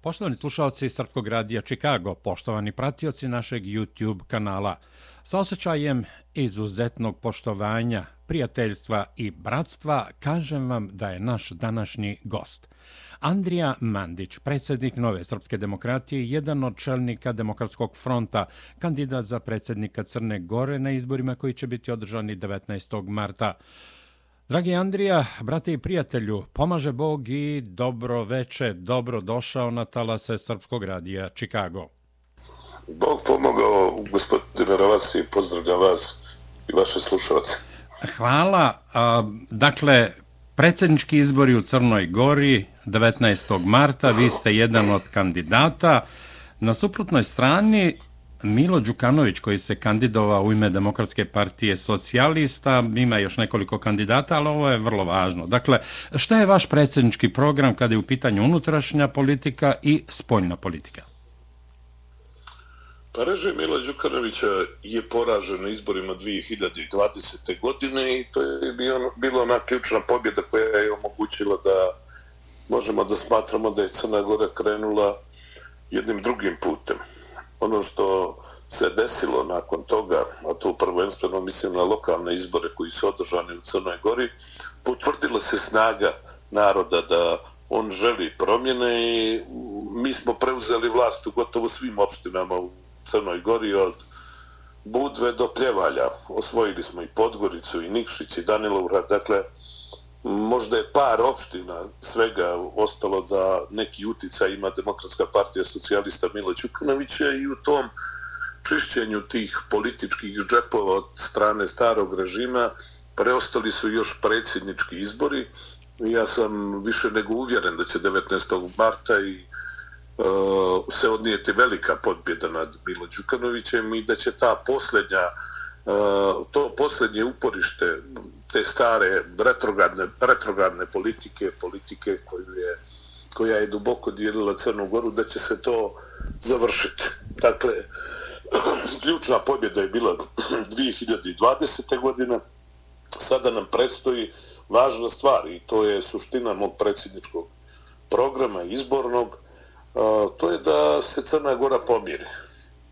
Poštovani slušalci Srpkog radija Chicago, poštovani pratioci našeg YouTube kanala, sa osjećajem izuzetnog poštovanja, prijateljstva i bratstva, kažem vam da je naš današnji gost. Andrija Mandić, predsjednik Nove Srpske demokratije, jedan od čelnika Demokratskog fronta, kandidat za predsjednika Crne Gore na izborima koji će biti održani 19. marta. Dragi Andrija, brate i prijatelju, pomaže Bog i dobro veče, dobro došao na talase Srpskog radija Chicago. Bog pomogao, gospodine Ravasi, pozdravljam vas i vaše slušalce. Hvala. Dakle, predsjednički izbori u Crnoj Gori 19. marta, vi ste jedan od kandidata. Na suprotnoj strani Milo Đukanović koji se kandidovao u ime Demokratske partije socijalista, ima još nekoliko kandidata, ali ovo je vrlo važno. Dakle, šta je vaš predsjednički program kada je u pitanju unutrašnja politika i spoljna politika? Pa režim Mila Đukanovića je poražen na izborima 2020. godine i to je bio, bilo ona ključna pobjeda koja je omogućila da možemo da smatramo da je Crna Gora krenula jednim drugim putem ono što se desilo nakon toga, a to prvenstveno mislim na lokalne izbore koji su održani u Crnoj Gori, potvrdila se snaga naroda da on želi promjene i mi smo preuzeli vlast u gotovo svim opštinama u Crnoj Gori od Budve do Pljevalja. Osvojili smo i Podgoricu i Nikšić i Danilovgrad. Dakle, možda je par opština svega ostalo da neki utica ima Demokratska partija socijalista Milo Đukanovića i u tom čišćenju tih političkih džepova od strane starog režima preostali su još predsjednički izbori. Ja sam više nego uvjeren da će 19. marta i uh, se odnijeti velika podbjeda nad Milo Đukanovićem i da će ta posljednja uh, to posljednje uporište te stare retrogradne, retrogradne politike, politike koju je, koja je duboko dijelila Crnu Goru, da će se to završiti. Dakle, ključna pobjeda je bila 2020. godine, sada nam predstoji važna stvar i to je suština mog predsjedničkog programa izbornog, to je da se Crna Gora pomiri.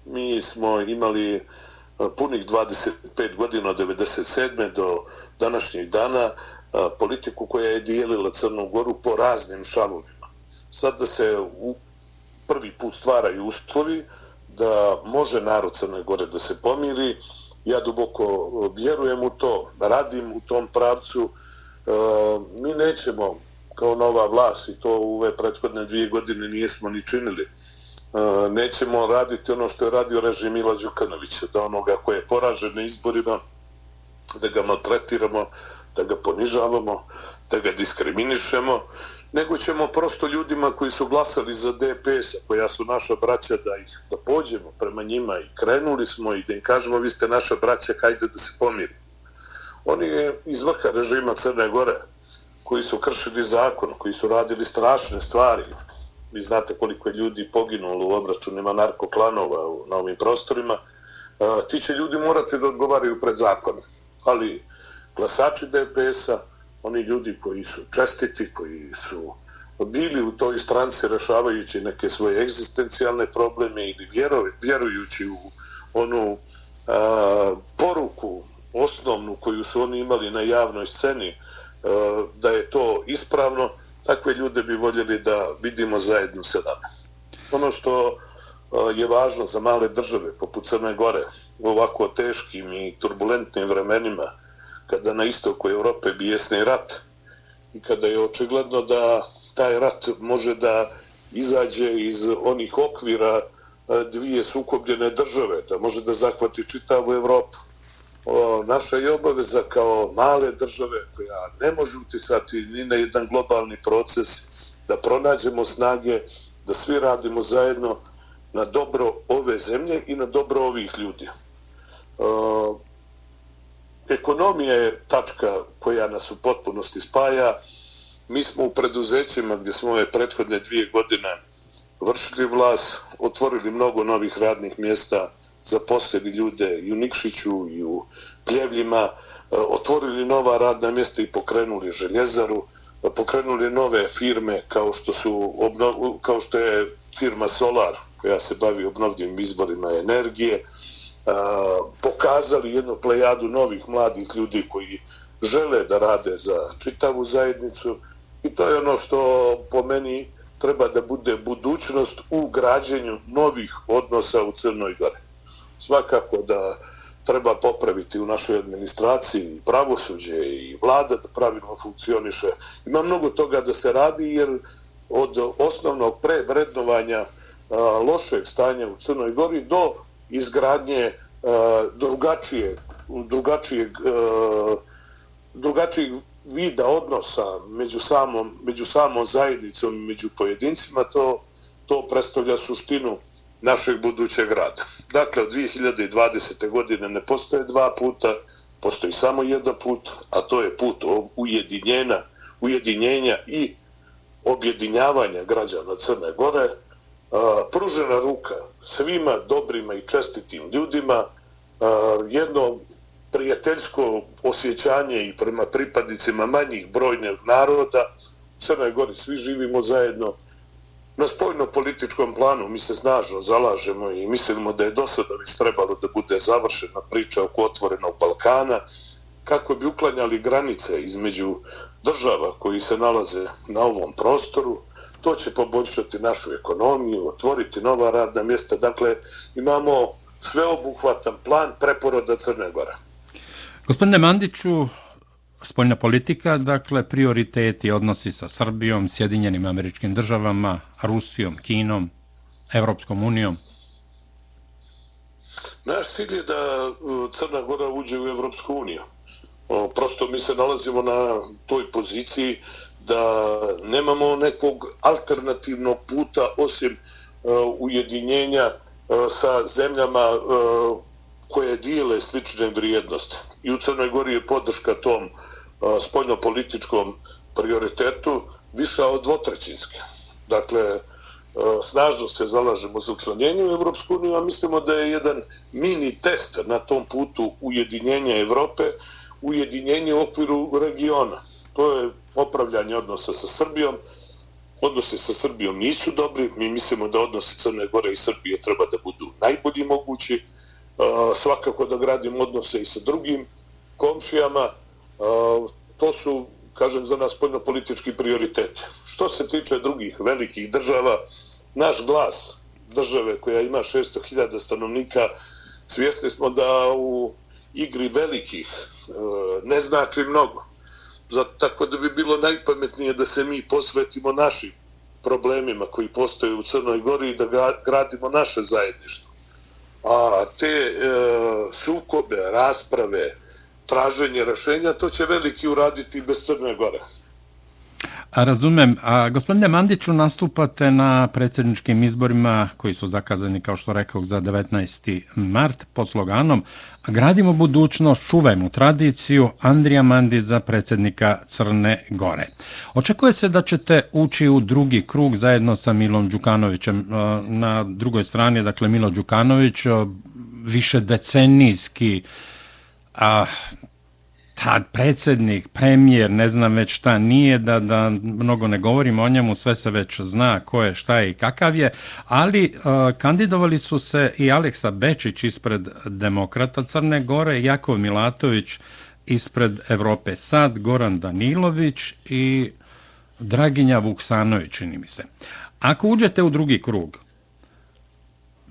Mi smo imali E, punih 25 godina od 97. do današnjih dana e, politiku koja je dijelila Crnu Goru po raznim šalovima. Sad da se u prvi put stvaraju uslovi da može narod Crne Gore da se pomiri, ja duboko e, vjerujem u to, radim u tom pravcu, mi nećemo kao nova vlast i to u ove prethodne dvije godine nijesmo ni činili, E, nećemo raditi ono što je radio režim Ila Đukanovića, da onoga koje je poražen na izborima, da ga maltretiramo, da ga ponižavamo, da ga diskriminišemo, nego ćemo prosto ljudima koji su glasali za DPS, koja su naša braća, da ih da pođemo prema njima i krenuli smo i da im kažemo vi ste naša braća, hajde da se pomiri. Oni je iz vrha režima Crne Gore, koji su kršili zakon, koji su radili strašne stvari, vi znate koliko je ljudi poginulo u obračunima narkoklanova na ovim prostorima, e, ti će ljudi morati da odgovaraju pred zakonom. Ali glasači DPS-a, oni ljudi koji su čestiti, koji su bili u toj stranci rešavajući neke svoje egzistencijalne probleme ili vjerujući u onu a, poruku osnovnu koju su oni imali na javnoj sceni, a, da je to ispravno, takve ljude bi voljeli da vidimo zajedno sa nama. Ono što e, je važno za male države, poput Crne Gore, u ovako teškim i turbulentnim vremenima, kada na istoku Evrope bijesni rat i kada je očigledno da taj rat može da izađe iz onih okvira e, dvije sukobljene države, da može da zahvati čitavu Evropu o, naša je obaveza kao male države koja ne može uticati ni na jedan globalni proces da pronađemo snage, da svi radimo zajedno na dobro ove zemlje i na dobro ovih ljudi. O, ekonomija je tačka koja nas u potpunosti spaja. Mi smo u preduzećima gdje smo ove prethodne dvije godine vršili vlas, otvorili mnogo novih radnih mjesta, zaposlili ljude i u Nikšiću i u Pljevljima, e, otvorili nova radna mjesta i pokrenuli željezaru, e, pokrenuli nove firme kao što su kao što je firma Solar koja se bavi obnovljivim izborima energije e, pokazali jednu plejadu novih mladih ljudi koji žele da rade za čitavu zajednicu i to je ono što po meni treba da bude budućnost u građenju novih odnosa u Crnoj Gore. Svakako da treba popraviti u našoj administraciji i pravosuđe i vlada da pravilno funkcioniše. Ima mnogo toga da se radi jer od osnovnog prevrednovanja lošeg stanja u Crnoj Gori do izgradnje drugačije, drugačijeg, drugačijeg vida odnosa među samom, među samom zajednicom i među pojedincima, to, to predstavlja suštinu našeg budućeg rada. Dakle, od 2020. godine ne postoje dva puta, postoji samo jedan put, a to je put ujedinjena, ujedinjenja i objedinjavanja građana Crne Gore, pružena ruka svima dobrima i čestitim ljudima, jedno prijateljsko osjećanje i prema pripadnicima manjih brojnih naroda, u Crnoj Gori svi živimo zajedno, na spojno-političkom planu mi se snažno zalažemo i mislimo da je do sada već trebalo da bude završena priča oko otvorenog Balkana, kako bi uklanjali granice između država koji se nalaze na ovom prostoru, to će poboljšati našu ekonomiju, otvoriti nova radna mjesta. Dakle, imamo sveobuhvatan plan preporoda Crne Gore. Gospodine Mandiću, spoljna politika, dakle, prioriteti odnosi sa Srbijom, Sjedinjenim američkim državama, Rusijom, Kinom, Evropskom unijom? Naš cilj je da e, Crna Gora uđe u Evropsku uniju. Prosto mi se nalazimo na toj poziciji da nemamo nekog alternativnog puta osim e, ujedinjenja e, sa zemljama koje dijele slične vrijednosti. I u Crnoj Gori je podrška tom spoljno-političkom prioritetu viša od dvotrećinske. Dakle, snažno se zalažemo za učlanjenje u Evropsku uniju, a mislimo da je jedan mini test na tom putu ujedinjenja Evrope, ujedinjenje u okviru regiona. To je popravljanje odnosa sa Srbijom. Odnose sa Srbijom nisu dobri. Mi mislimo da odnose Crne Gore i Srbije treba da budu najbolji mogući. Svakako da gradim odnose i sa drugim komšijama. To su, kažem, za nas poljnopolitički prioritete. prioriteti. Što se tiče drugih velikih država, naš glas države koja ima 600.000 stanovnika, svjesni smo da u igri velikih e, ne znači mnogo. Zato tako da bi bilo najpametnije da se mi posvetimo našim problemima koji postoje u Crnoj Gori i da gradimo naše zajedništvo. A te e, sukobe, rasprave, traženje rešenja, to će veliki uraditi bez Crne Gore. A razumem. A, gospodine Mandiću, nastupate na predsjedničkim izborima koji su zakazani, kao što rekao, za 19. mart po sloganom Gradimo budućnost, čuvajmo tradiciju Andrija Mandić za predsjednika Crne Gore. Očekuje se da ćete ući u drugi krug zajedno sa Milom Đukanovićem. Na drugoj strani, dakle, Milo Đukanović, više decenijski a, tad predsjednik, premijer, ne znam već šta nije, da, da mnogo ne govorimo o njemu, sve se već zna ko je, šta je i kakav je, ali uh, kandidovali su se i Aleksa Bečić ispred demokrata Crne Gore, Jakov Milatović ispred Evrope Sad, Goran Danilović i Draginja Vuksanović, čini mi se. Ako uđete u drugi krug,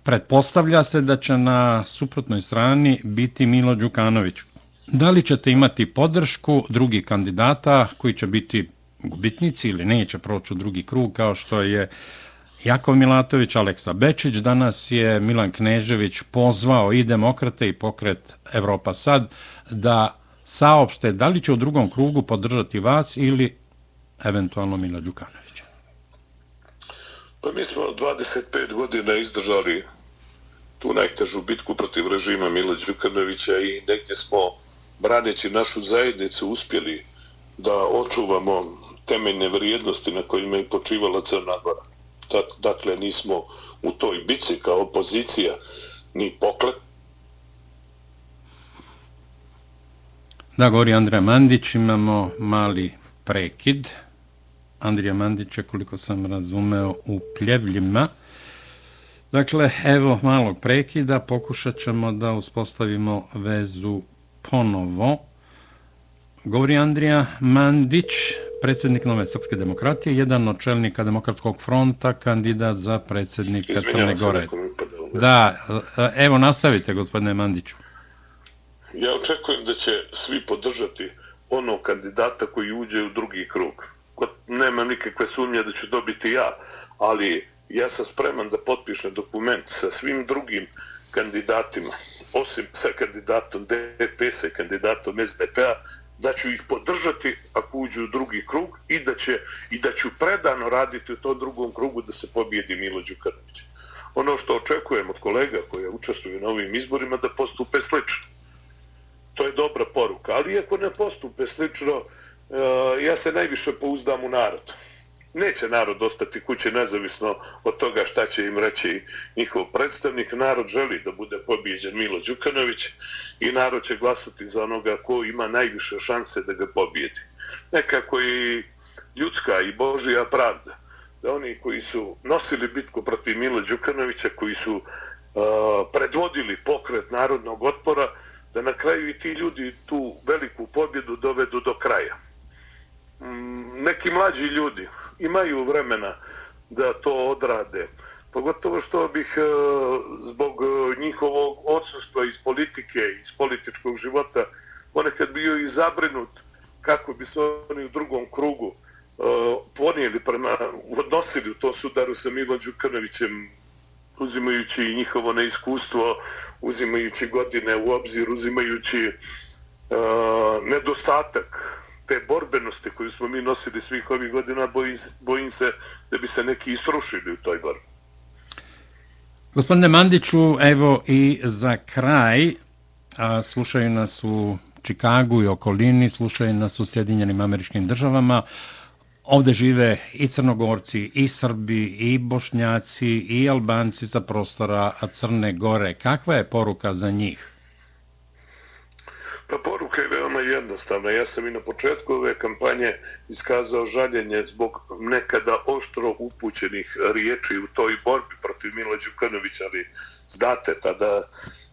pretpostavlja se da će na suprotnoj strani biti Milo Đukanović, Da li ćete imati podršku drugih kandidata koji će biti gubitnici ili neće proći u drugi krug kao što je Jakov Milatović, Aleksa Bečić, danas je Milan Knežević pozvao i demokrate i pokret Evropa sad da saopšte da li će u drugom krugu podržati vas ili eventualno Mila Đukanovića. Pa mi smo 25 godina izdržali tu najtežu bitku protiv režima Mila Đukanovića i negdje smo braneći našu zajednicu uspjeli da očuvamo temeljne vrijednosti na kojima je počivala Crna Gora. Dakle, nismo u toj bici kao opozicija ni poklet. Da, govori Andrija Mandić, imamo mali prekid Andrija Mandića, koliko sam razumeo, u Pljevljima. Dakle, evo malog prekida, pokušat ćemo da uspostavimo vezu ponovo. Govori Andrija Mandić, predsjednik Nove Srpske demokratije, jedan od čelnika Demokratskog fronta, kandidat za predsjednika Crne Gore. Da, evo nastavite, gospodine Mandiću. Ja očekujem da će svi podržati onog kandidata koji uđe u drugi krug. Nema nikakve sumnje da ću dobiti ja, ali ja sam spreman da potpišem dokument sa svim drugim kandidatima, osim sa kandidatom DPS-a i kandidatom SDP-a, da ću ih podržati ako uđu u drugi krug i da, će, i da ću predano raditi u tom drugom krugu da se pobijedi Milo Đukanović. Ono što očekujem od kolega koji učestvuju na ovim izborima da postupe slično. To je dobra poruka, ali ako ne postupe slično, e, ja se najviše pouzdam u narod neće narod ostati kuće nezavisno od toga šta će im reći njihov predstavnik. Narod želi da bude pobijeđen Milo Đukanović i narod će glasati za onoga ko ima najviše šanse da ga pobijedi. Nekako i ljudska i Božija pravda da oni koji su nosili bitku protiv Milo Đukanovića, koji su uh, predvodili pokret narodnog otpora, da na kraju i ti ljudi tu veliku pobjedu dovedu do kraja. Mm, neki mlađi ljudi, imaju vremena da to odrade. Pogotovo što bih e, zbog e, njihovog odsustva iz politike, iz političkog života, ponekad bio i zabrinut kako bi se oni u drugom krugu e, ponijeli prema, odnosili u to sudaru sa Milom Đukanovićem, uzimajući njihovo neiskustvo, uzimajući godine u obzir, uzimajući uh, nedostatak te borbenosti koju smo mi nosili svih ovih godina, bojim, bojim se da bi se neki isrušili u toj borbi. Gospodine Mandiću, evo i za kraj, a, slušaju nas u Čikagu i okolini, slušaju nas u Sjedinjenim američkim državama, Ovde žive i crnogorci, i srbi, i bošnjaci, i albanci sa prostora Crne Gore. Kakva je poruka za njih? Pa poruka je veoma jednostavna. Ja sam i na početku ove kampanje iskazao žaljenje zbog nekada oštro upućenih riječi u toj borbi protiv Mila Đukanovića, ali znate, tada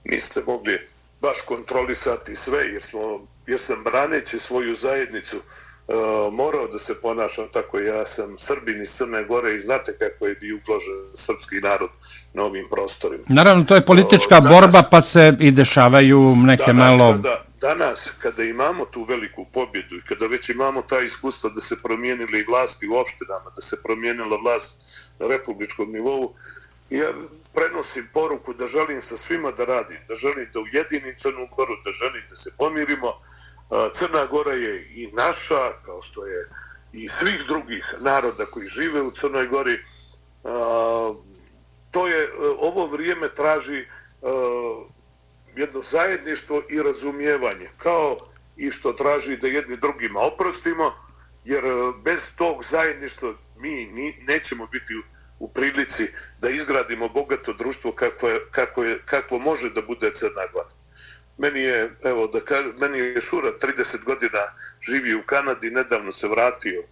niste mogli baš kontrolisati sve, jer, smo, jer sam braneći svoju zajednicu uh, morao da se ponašam tako. Ja sam Srbin iz Crne Gore i znate kako je bio ugrožen srpski narod na ovim prostorima. Naravno, to je politička uh, danas, borba, pa se i dešavaju neke danas, malo... Kada, danas kada imamo tu veliku pobjedu i kada već imamo ta iskustva da se promijenili vlasti u opštinama, da se promijenila vlast na republičkom nivou, ja prenosim poruku da želim sa svima da radim, da želim da ujedinim Crnu Goru, da želim da se pomirimo. Crna Gora je i naša, kao što je i svih drugih naroda koji žive u Crnoj Gori. To je, e, ovo vrijeme traži e, jedno zajedništvo i razumijevanje, kao i što traži da jedni drugima oprostimo, jer e, bez tog zajedništva mi nećemo biti u prilici da izgradimo bogato društvo kako, je, kako, je, kako može da bude Crna Gora. Meni je, evo, da kažem, meni je Šura 30 godina živi u Kanadi, nedavno se vratio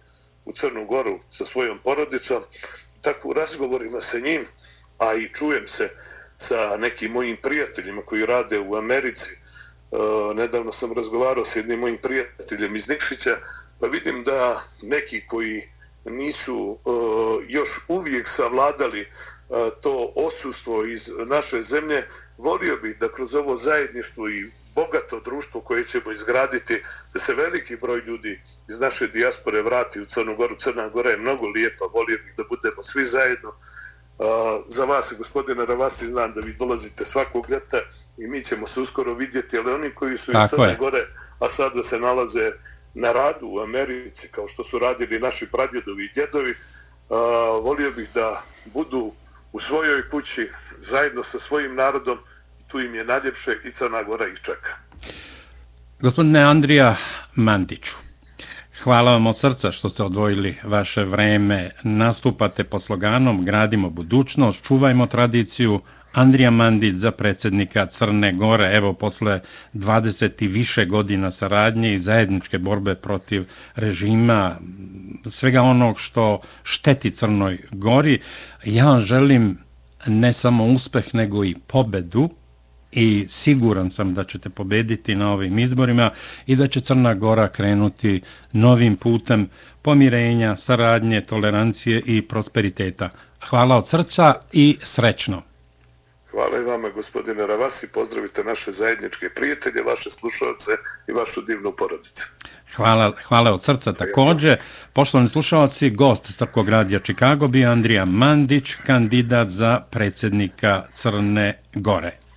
u Crnu Goru sa svojom porodicom, tako u razgovorima sa njim, a i čujem se, sa nekim mojim prijateljima koji rade u Americi. E, nedavno sam razgovarao s jednim mojim prijateljem iz Nikšića, pa vidim da neki koji nisu e, još uvijek savladali e, to osustvo iz naše zemlje, volio bih da kroz ovo zajedništvo i bogato društvo koje ćemo izgraditi, da se veliki broj ljudi iz naše dijaspore vrati u Crnu Goru. Crna Gora je mnogo lijepa, volio bih da budemo svi zajedno za vas, gospodine Ravasi, znam da vi dolazite svakog ljeta i mi ćemo se uskoro vidjeti, ali oni koji su iz Crne Gore, a sada se nalaze na radu u Americi, kao što su radili naši pradjedovi i djedovi, volio bih da budu u svojoj kući zajedno sa svojim narodom, tu im je najljepše i Crna Gora ih čeka. Gospodine Andrija Mandiću, Hvala vam od srca što ste odvojili vaše vreme. Nastupate po sloganom Gradimo budućnost, čuvajmo tradiciju. Andrija Mandić za predsjednika Crne Gore, evo posle 20 i više godina saradnje i zajedničke borbe protiv režima, svega onog što šteti Crnoj Gori, ja vam želim ne samo uspeh, nego i pobedu i siguran sam da ćete pobediti na ovim izborima i da će Crna Gora krenuti novim putem pomirenja, saradnje, tolerancije i prosperiteta. Hvala od srca i srećno. Hvala i vama, gospodine Ravasi. Pozdravite naše zajedničke prijatelje, vaše slušalce i vašu divnu porodicu. Hvala, hvala od srca također. Poštovani slušalci, gost Strpkog radija Čikago bi Andrija Mandić, kandidat za predsjednika Crne Gore.